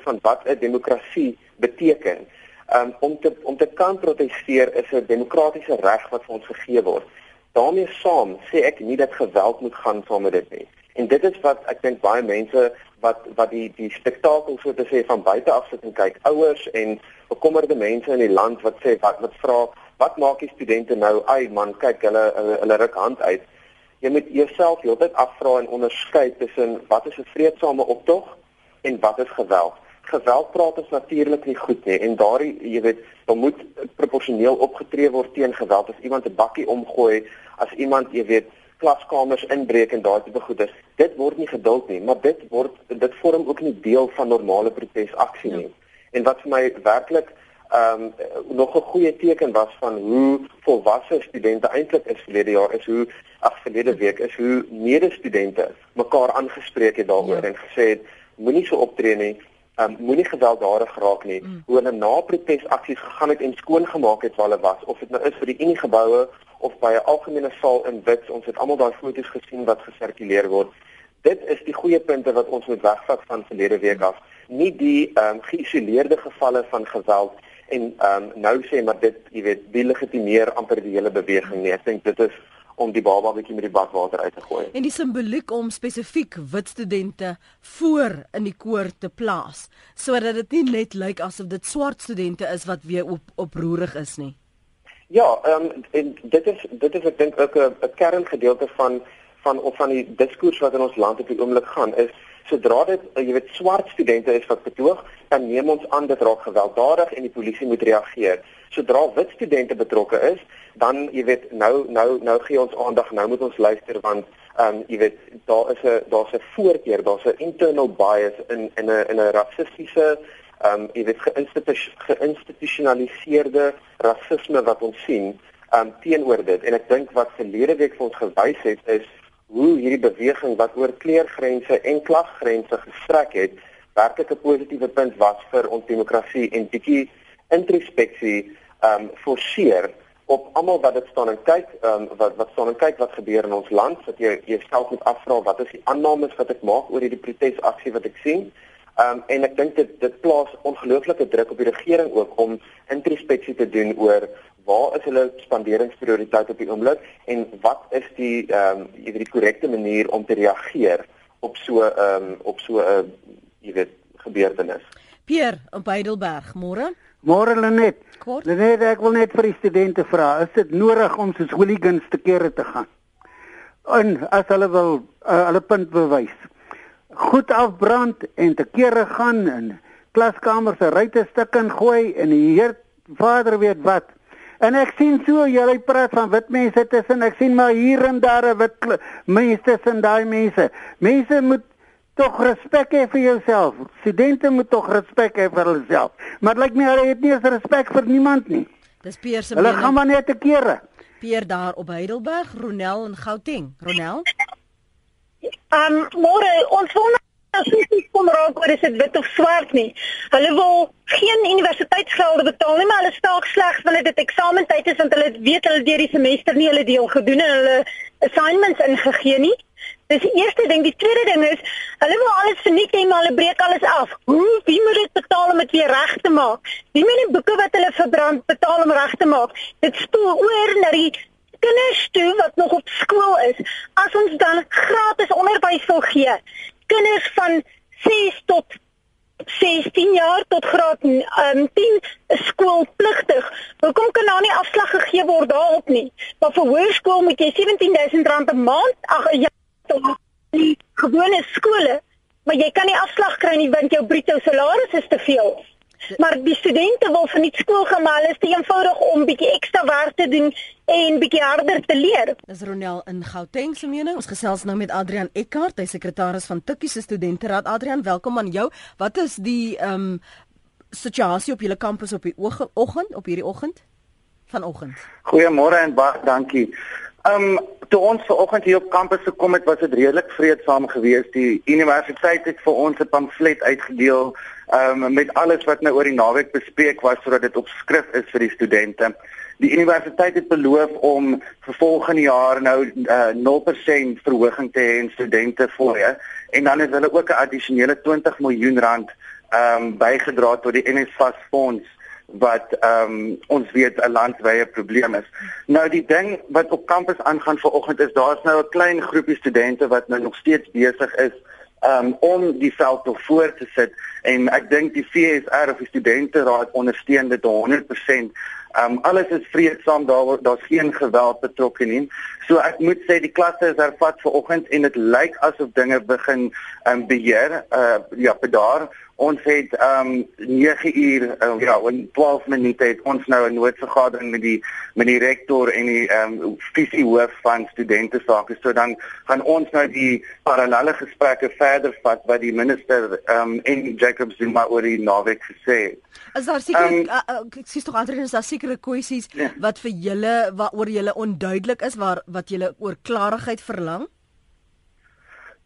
van wat 'n demokrasie beteken um, om te om te kan proteseer is 'n demokratiese reg wat vir ons gegee word. daarmee saam sê ek nie dat geweld moet gaan saam met dit nie. En dit is wat ek dink baie mense wat wat die die spektakel so te sê van buite af sit en kyk, ouers en bekommerde mense in die land wat sê wat wat vra, wat maak die studente nou? Ai man, kyk hulle hulle, hulle ruk hand uit. Jy moet jouself heeltyd afvra en onderskei tussen wat is 'n vreedsame optog en wat is geweld geweld praat is natuurlik nie goed nie en daardie jy weet dan moet proporsioneel opgetree word teen geweld as iemand 'n bakkie omgooi as iemand jy weet klaskamers inbreek en daardie tipe goeders dit word nie geduld nie maar dit word dit vorm ook nie deel van normale protesaksie nie ja. en wat vir my werklik ehm um, nog 'n goeie teken was van hoe volwasse studente eintlik is verlede jaar is hoe ag verlede week is hoe medestudente mekaar aangespreek het daaroor ja. en gesê het moenie so optree nie um, moenie gewelddadig geraak nie. Mm. Hoe hulle na protesaksies gegaan het en skoongemaak het waar hulle was, of dit nou is vir die Unie geboue of by 'n algemene saal in Wits, ons het almal daai foto's gesien wat gesirkuleer word. Dit is die goeie punte wat ons moet wegvat van verlede week af. Nie die ehm um, geïsoleerde gevalle van geweld en ehm um, nou sê maar dit, jy weet, delegitimeer amper die hele beweging nie. Ek dink dit is om die baba bietjie met die badwater uit te gooi. En die simboliek om spesifiek wit studente voor in die koor te plaas sodat dit nie net lyk asof dit swart studente is wat weer op oproerig is nie. Ja, ehm um, en dit is dit is ek dink ook 'n 'n kerngedeelte van van of van die diskurs wat in ons land op die oomblik gaan is sodra dit uh, jy weet swart studente is wat betoog, dan neem ons aan dit raak gewelddadig en die polisie moet reageer. Sodra wit studente betrokke is, dan jy weet nou nou nou gee ons aandag, nou moet ons luister want ehm um, jy weet daar is 'n daar's 'n voorkeur, daar's 'n internal bias in in 'n in 'n rassistiese ehm um, jy weet geïnstitusionaliseerde rasisme wat ons sien um, teenoor dit en ek dink wat verlede week vir ons gewys het is hoe hierdie beweging wat oor kleurgrense en klasgrense gestrek het, werklik 'n positiewe punt was vir ons demokrasie en bietjie introspeksie um forceer op almal wat dit staan en kyk um wat wat staan en kyk wat gebeur in ons land. Dat jy jouself moet afvra wat is die aannames wat ek maak oor hierdie protesaksie wat ek sien um en ek dink dit dit plaas ongelooflike druk op die regering ook om introspeksie te doen oor waar is hulle spanderingsprioriteit op die oomblik en wat is die ehm um, jy weet die korrekte manier om te reageer op so ehm um, op so 'n uh, jy weet gebeurtenis. Pierre op Heidelberg, môre? Môre Lenet. Lenet, ek wil net vir die studente vra, is dit nodig om soos hooligans te kere te gaan? En as hulle wil uh, hulle punt bewys. Goed afbrand en te kere gaan en klaskamers se ruitte stuk in gooi en die Heer Vader weet wat. En ek sien so julle praat van wit mense tussen ek sien maar hier en daar 'n wit mense tussen daai mense. Mense moet tog respek hê vir jouself. Studente moet tog respek hê vir hulself. Maar lyk like my hulle het nie eens respek vir niemand nie. Dis Pierre se Hulle gaan maar net te kere. Pierre daar op Heidelberg, Ronel en Gauteng. Ronel? Ehm um, môre ons wil spesifiek kom raak oor is dit wit of swart nie. Hulle wil geen universiteitsgelde betaal nie, maar hulle staak slegs wanneer dit eksamentyd is want hulle weet hulle deur die semester nie hulle deel gedoen en hulle assignments ingegee nie. Dis die eerste ding, die tweede ding is hulle wil alles verniet hê, maar hulle breek alles af. Hoe wie moet dit betaal om dit weer reg te maak? Wie moet die boeke wat hulle verbrand betaal om reg te maak? Dit spoel oor na die kinders toe wat nog op skool is. As ons dan gratis onderwys wil gee, kinders van 6 tot 16 jaar tot graad um, 10 skoolpligtig. Hoekom kan daar nie afslag gegee word daarop nie? Maar vir hoërskool moet jy R17000 'n maand ag ja gewone skole, maar jy kan nie afslag kry nie want jou bruto salaris is te veel. Maar die studente wil van die skool gaan maar hulle is te eenvoudig om bietjie ekstra werk te doen en bietjie harder te leer. Dis Ronel in Gauteng se mening. Ons gesels nou met Adrian Eckart, hy sekretaris van Tikkie se studenteraad. Adrian, welkom aan jou. Wat is die ehm um, situasie op julle kampus op die oggend op hierdie oggend? Vanoggend. Goeiemôre en baie dankie. Ehm um, toe ons vanoggend hier op kampus gekom het, was dit redelik vreedsaam geweest. Die universiteit het vir ons 'n pamflet uitgedeel um, met alles wat nou oor die naweek bespreek was sodat dit op skrif is vir die studente. Die universiteit het beloof om vir volgende jaar nou uh, eh, 0% verhoging te hê in studente fooie en dan het hulle ook 'n addisionele 20 miljoen rand ehm um, bygedra tot die NSFAS fonds wat ehm um, ons weet 'n landwyse probleem is. Nou die ding wat op kampus aangaan vanoggend is daar's nou 'n klein groepie studente wat nou nog steeds besig is um, om die veld nog voor te sit en ek dink die FSR of die studente raad ondersteun dit 100%. Um alles is vreedsaam daar daar's geen geweld betrokke nie. So ek moet sê die klasse is hervat ver oggend en dit lyk asof dinge begin um beheer uh ja, bedaar ons het um 9 uur uh, ja in 12 minute het ons nou 'n noodvergadering met die met die rektor en die um visie hoof van studente sake so dan gaan ons nou die parallelle gesprekke verder vat wat die minister um en Jacob Zuma oor die naweek gesê het. Is daar seker um, uh, ek sê tog Adrian is daar sekere kwessies yeah. Ja. wat vir julle waaroor julle onduidelik is waar wat julle oor klarigheid verlang?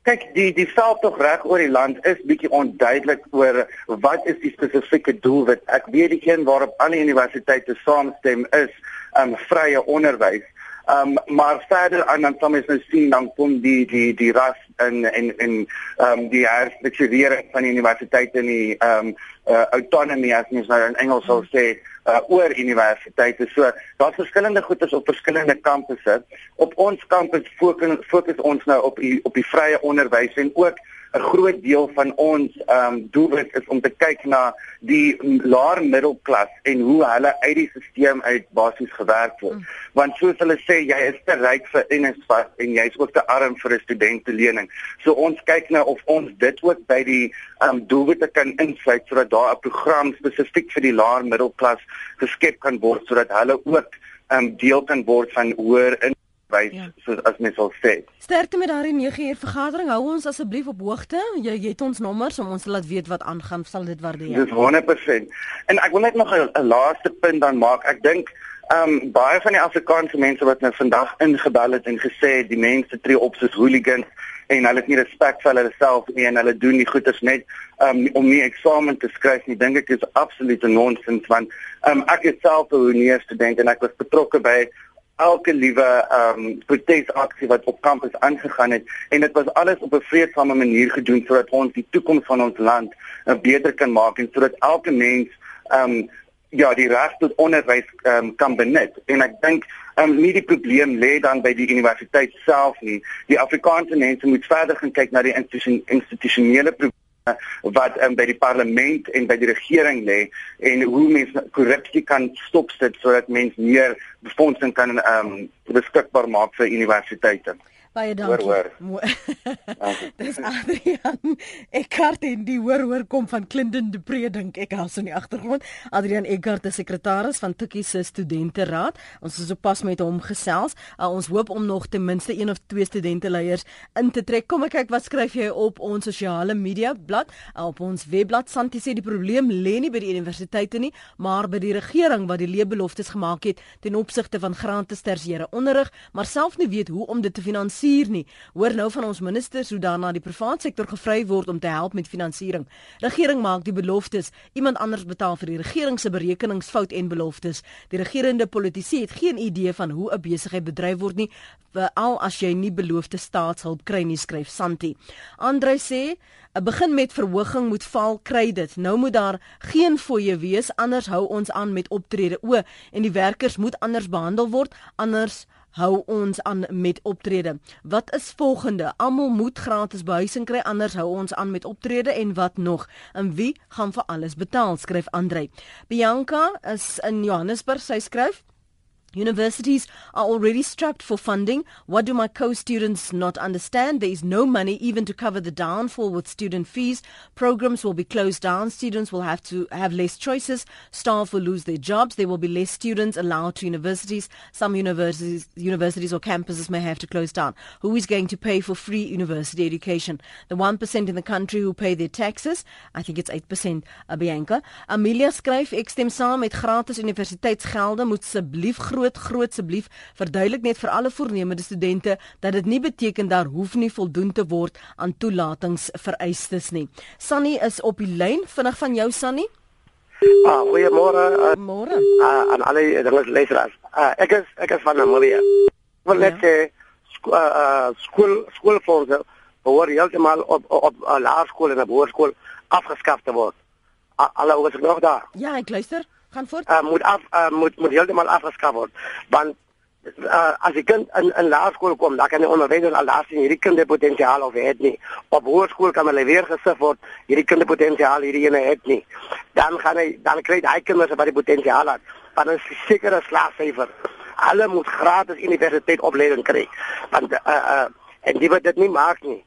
Kyk, die die veld tog reg oor die land is bietjie onduidelik oor wat is die spesifieke doelwit. Ek weet die een waarop alle universiteite saamstem is um vrye onderwys. Um maar verder aan dan sal mens nou sien dan kom die die die ras in en en ehm um, die herstrukturering van die universiteite en die ehm um, uh, autonomy as mens nou in Engels sal sê uh, oor universiteite. So daar's verskillende goedes op verskillende kampusse. Op ons kampus fokus fokus ons nou op die op die vrye onderwys en ook 'n groot deel van ons ehm um, doelwit is om te kyk na die laer middelklas en hoe hulle uit die stelsel uit basies gewerk word. Mm. Want soos hulle sê, jy is te ryk vir NSFAS en jy's ook te arm vir 'n studentelening. So ons kyk nou of ons dit ook by die ehm um, doelwitte kan insluit sodat daar 'n program spesifiek vir die laer middelklas geskep kan word sodat hulle ook ehm um, deel kan word van hoër in wys ja. soos as mens sal sê. Sterkte met daardie 9 uur vergadering. Hou ons asseblief op hoogte. Jy het ons nommers om ons te laat weet wat aangaan. Sal dit waardeer. Dis 100%. En ek wil net nog 'n laaste punt dan maak. Ek dink ehm um, baie van die Afrikaanse mense wat nou vandag ingebel het en gesê die mense tree op soos hooligans en hulle het nie respek vir hulle self nie en hulle doen nie goeders net um, om nie eksamen te skryf nie dink ek is absolute nonsens want um, ek is self 'n universiteit en ek was betrokke by elke liewe ehm um, protesaksie wat op kampus aangegaan het en dit was alles op 'n vredesame manier gedoen sodat ons die toekoms van ons land uh, beter kan maak en sodat elke mens ehm um, ja die reg tot onderwys ehm um, kan benut. En ek dink ehm um, nie die probleem lê dan by die universiteit self nie. Die Afrikaanse mense moet verder gaan kyk na die institusionele probleme wat um, by die parlement en by die regering lê en hoe mense korrupsie kan stopsit sodat mense meer befondsing kan um, beskikbaar maak vir universiteite. Baie dankie. Hoor, hoor. [LAUGHS] Dis Adrian. Ek kart in die hoor hoor kom van Clinton de Pre dink ek as in die agtergrond. Adrian Eckart is sekretaris van Tukkie se studente raad. Ons is sopas met hom gesels. Uh, ons hoop om nog ten minste een of twee studente leiers in te trek. Kom ek kyk wat skryf jy op ons sosiale media blad uh, op ons webblad. Santi sê die probleem lê nie by die universiteite nie, maar by die regering wat die leebeloftes gemaak het ten opsigte van gratis tersiêre onderrig, maar self nie weet hoe om dit te finansier finansier nie. Hoor nou van ons ministers hoe daarna die private sektor gevry word om te help met finansiering. Regering maak die beloftes, iemand anders betaal vir die regering se berekeningsfout en beloftes. Die regerende politici het geen idee van hoe 'n besigheid bedryf word nie, veral as jy nie beloofde staatshulp kry nie, skryf Santi. Andre sê 'n begin met verhoging moet val kry dit. Nou moet daar geen fooie wees anders hou ons aan met optrede o en die werkers moet anders behandel word anders hou ons aan met optrede. Wat is volgende? Almal moet gratis behuising kry anders hou ons aan met optrede en wat nog? En wie gaan vir alles betaal? skryf Andre. Bianca is in Johannesburg. Sy skryf Universities are already strapped for funding. What do my co-students not understand? There is no money even to cover the downfall with student fees. Programs will be closed down. Students will have to have less choices. Staff will lose their jobs. There will be less students allowed to universities. Some universities, universities or campuses may have to close down. Who is going to pay for free university education? The 1% in the country who pay their taxes. I think it's 8%, uh, Bianca. Amelia skryf ek stem saam met gratis universiteitsgelde moet asseblief groot groot groot asseblief verduidelik net vir alle voornemende studente dat dit nie beteken daar hoef nie voldoen te word aan toelatingsvereistes nie. Sunny is op die lyn vinnig van jou Sunny. Ah, goeiemôre. Uh, Môre. Ah, aan alle dinge luisteraars. Ah, ek is ek is van Maria. Wil net ja. sê uh, skool skoolfondse behoort heeltemal op op, op uh, laerskool en op hoërskool afgeskaf te word. Alle oor is nog daar. Ja, ek luister. Gaan voort. Uh, moet af uh, moet moet heeltemal afgeskaf word. Want uh, as jy kind in in laerskool kom, dan kan jy onderwyser al daar sien hierdie kind het potensiaal of het nie. Op hoërskool kan hulle weer gesif word, hierdie kind het potensiaal, hierdie ene het nie. Dan gaan hy dan kry hy kinders wat die potensiaal het. Want 'n sekere slaagsyfer. Alle moet gratis universiteit opleiding kry. Want uh, uh, en die wat dit nie maak nie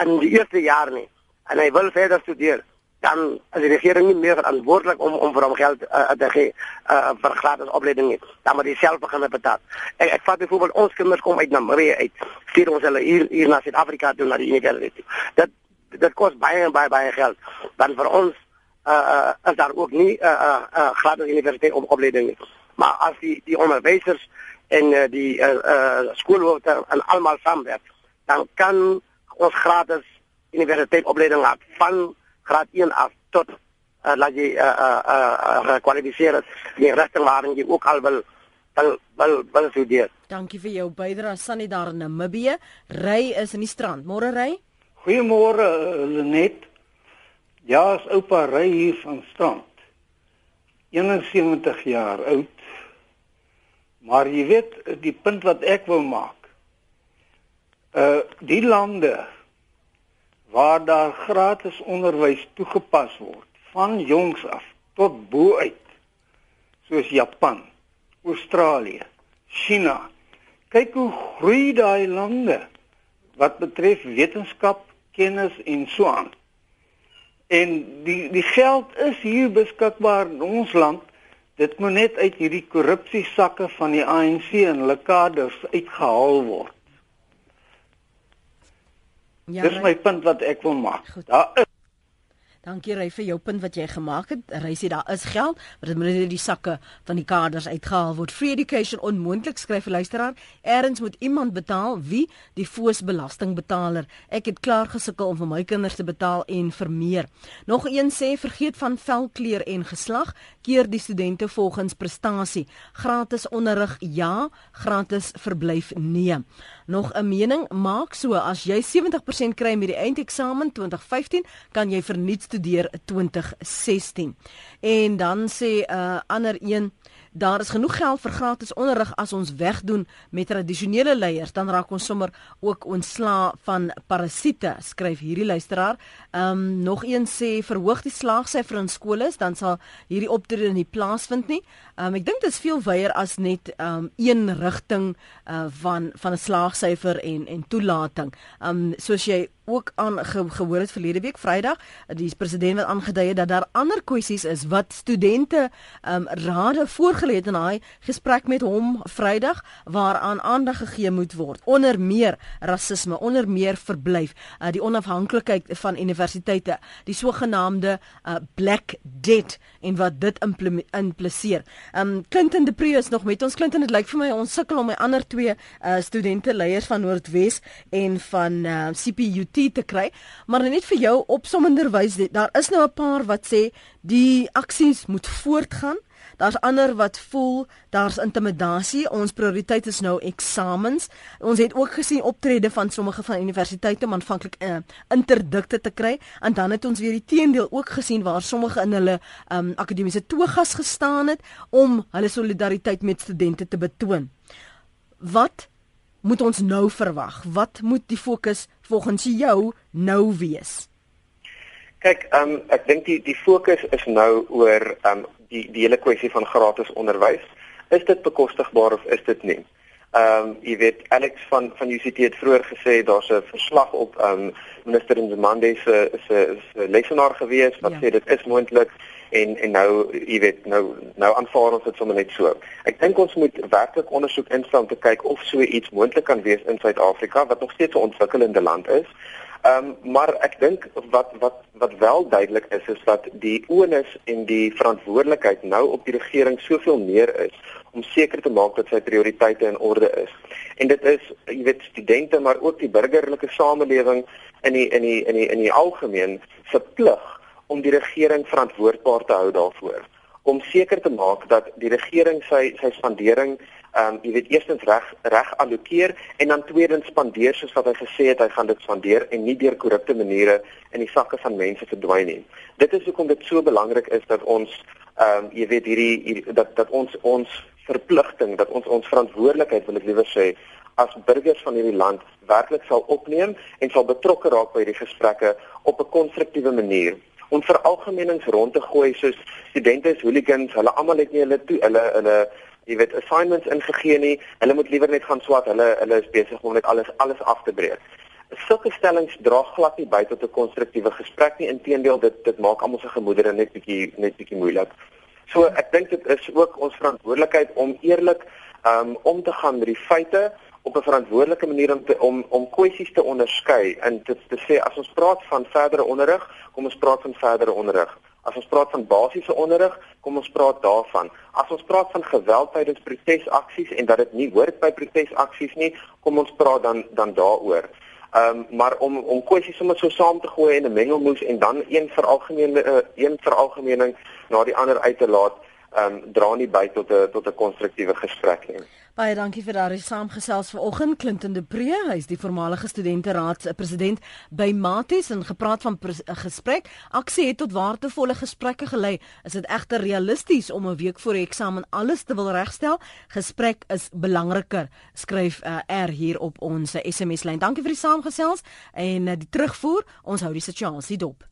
in die eerste jaar nie. En hy wil verder studeer dan as die regering nie meer verantwoordelik om om vir hom geld uh, te gee uh, vir gratis opleiding nie dan moet hy self begin betaal. Ek ek vat byvoorbeeld ons kinders kom uit Namibië uit. Stuur ons hulle hier hier na Suid-Afrika toe na die universiteit dit dit kos baie baie baie geld. Dan vir ons uh, uh, is daar ook nie 'n uh, uh, uh, gratis universiteit op opleiding nie maar as die die onderwysers en uh, die uh, uh, skoolhoofde en almal saamwerk dan kan ons gratis universiteit opleiding laat van graad 1 af tot uh, laat jy uh, uh, uh, gekwalifiseer is in die rigting waarin jy ook al wil wel wel wel studeer. Dankie vir jou bydrae Sannie daar in Namibië. Ry is in die strand. Môre ry. Goeiemôre Lenet. Ja, as oupa ry hier van strand. 71 jaar oud. Maar jy weet die punt wat ek wil maak. Uh die lande waar daar gratis onderwys toegepas word van jongs af tot bo uit soos Japan, Australië, China. Kyk hoe groei daai lande wat betref wetenskap, kennis en so aan. En die die geld is hier beskikbaar in ons land. Dit moet net uit hierdie korrupsiesakke van die ANC en hulle kaders uitgehaal word. Ja, Dis my punt wat ek wil maak. Goed. Daar is Dankie Ry vir jou punt wat jy gemaak het. Ry sê daar is geld, maar dit moet net die sakke van die kaders uitgehaal word. Free education onmoontlik skryf 'n luisteraar. Eerens moet iemand betaal wie die foos belastingbetaler. Ek het klaar gesukkel om vir my kinders te betaal en vir meer. Nog een sê vergeet van velkleur en geslag, keer die studente volgens prestasie. Gratis onderrig ja, gratis verblyf nee. Nog 'n mening, maak so as jy 70% kry met die eindeksamen 2015, kan jy vernuut studeer 2016. En dan sê 'n uh, ander een Daar is genoeg geld vir gratis onderrig as ons wegdoen met tradisionele leiers, dan raak ons sommer ook ontsla van parasiete, skryf hierdie luisteraar. Ehm um, nog een sê verhoog die slaagsyfer in skole, dan sal hierdie optrede nie plaasvind nie. Ehm um, ek dink dit is veel wyeer as net ehm um, een rigting uh van van 'n slaagsyfer en en toelating. Ehm um, soos jy ook aan ge, gehoor het verlede week Vrydag, die president het aangedui dat daar ander kwessies is wat studente ehm um, rade voorgelê het in daai gesprek met hom Vrydag waaraan aandag gegee moet word. Onder meer rasisme, onder meer verblyf, uh, die onafhanklikheid van universiteite, die sogenaamde uh, black debt en wat dit impliseer. Um Clinton de Pre is nog met ons. Clinton, dit lyk vir my ons sukkel om my ander twee uh, studente leiers van Noordwes en van uh, CPUT te kry, maar net vir jou opsommenderwys, daar is nou 'n paar wat sê die aksies moet voortgaan. Daar's ander wat voel daar's intimidasie. Ons prioriteit is nou eksamens. Ons het ook gesien optrede van sommige van universiteite om aanvanklik uh, interdikte te kry en dan het ons weer die teendeel ook gesien waar sommige in hulle um, akademiese toegas gestaan het om hulle solidariteit met studente te betoon. Wat moet ons nou verwag? Wat moet die fokus volgens jou nou wees? Kyk, um, ek dink die die fokus is nou oor um, die die hele kwessie van gratis onderwys. Is dit bekostigbaar of is dit nie? Ehm um, jy weet Alex van van UCT het vroeër gesê daar's 'n verslag op ehm um, minister Nzimande se se se lesenaar gewees wat ja. sê dit is moontlik en en nou jy weet nou nou aanvaar ons dit sommer net so. Ek dink ons moet werklik ondersoek instel om te kyk of so iets moontlik kan wees in Suid-Afrika wat nog steeds 'n ontwikkelende land is. Ehm um, maar ek dink wat wat wat wel duidelik is is dat die onus en die verantwoordelikheid nou op die regering soveel meer is om seker te maak dat sy prioriteite in orde is. En dit is jy weet studente maar ook die burgerlike samelewing in die in die in die in die algemeen se plig om die regering verantwoordbaar te hou daarvoor om seker te maak dat die regering sy sy spandering ehm um, jy weet eerstens reg reg allokeer en dan tweedens spandeer soos wat hy gesê het hy gaan dit spandeer en nie deur korrupte maniere in die sakke van mense verdwyn nie. Dit is hoekom dit so belangrik is dat ons ehm um, jy weet hierdie, hierdie dat dat ons ons verpligting dat ons ons verantwoordelikheid wil ek liewer sê as burgers van hierdie land werklik sal opneem en sal betrokke raak by hierdie gesprekke op 'n konstruktiewe manier om vir algemeenings rond te gooi soos studente is hooligans, hulle almal het nie hulle toe hulle hulle jy weet assignments ingegee nie. Hulle moet liewer net gaan swat. Hulle hulle is besig om net alles alles af te breek. Sulke stellings dra glad nie by tot 'n konstruktiewe gesprek nie. Inteendeel dit dit maak almal se gemoedere net bietjie net bietjie moeilik. So ek dink dit is ook ons verantwoordelikheid om eerlik um om te gaan met die feite op 'n verantwoordelike manier om te, om om kwessies te onderskei en dit te sê as ons praat van verdere onderrig, kom ons praat van verdere onderrig. As ons praat van basiese onderrig, kom ons praat daarvan. As ons praat van geweld tydens protesaksies en dat dit nie hoort by protesaksies nie, kom ons praat dan dan daaroor. Ehm um, maar om om kwessies sommer so saam te gooi in 'n mengelmoes en dan een veralgemene uh, een veralgemening na die ander uit te laat, ehm um, dra nie by tot 'n tot 'n konstruktiewe gesprek nie. Baie dankie vir daardie saamgesels vanoggend Clinton de Pre, hy is die voormalige studenteraad se president by Maties en gepraat van 'n gesprek. Aksie het tot waardevolle gesprekke gelei. Is dit egter realisties om 'n week voor die eksamen alles te wil regstel? Gesprek is belangriker, skryf uh, R hier op ons SMS lyn. Dankie vir die saamgesels en uh, die terugvoer. Ons hou die situasie dop.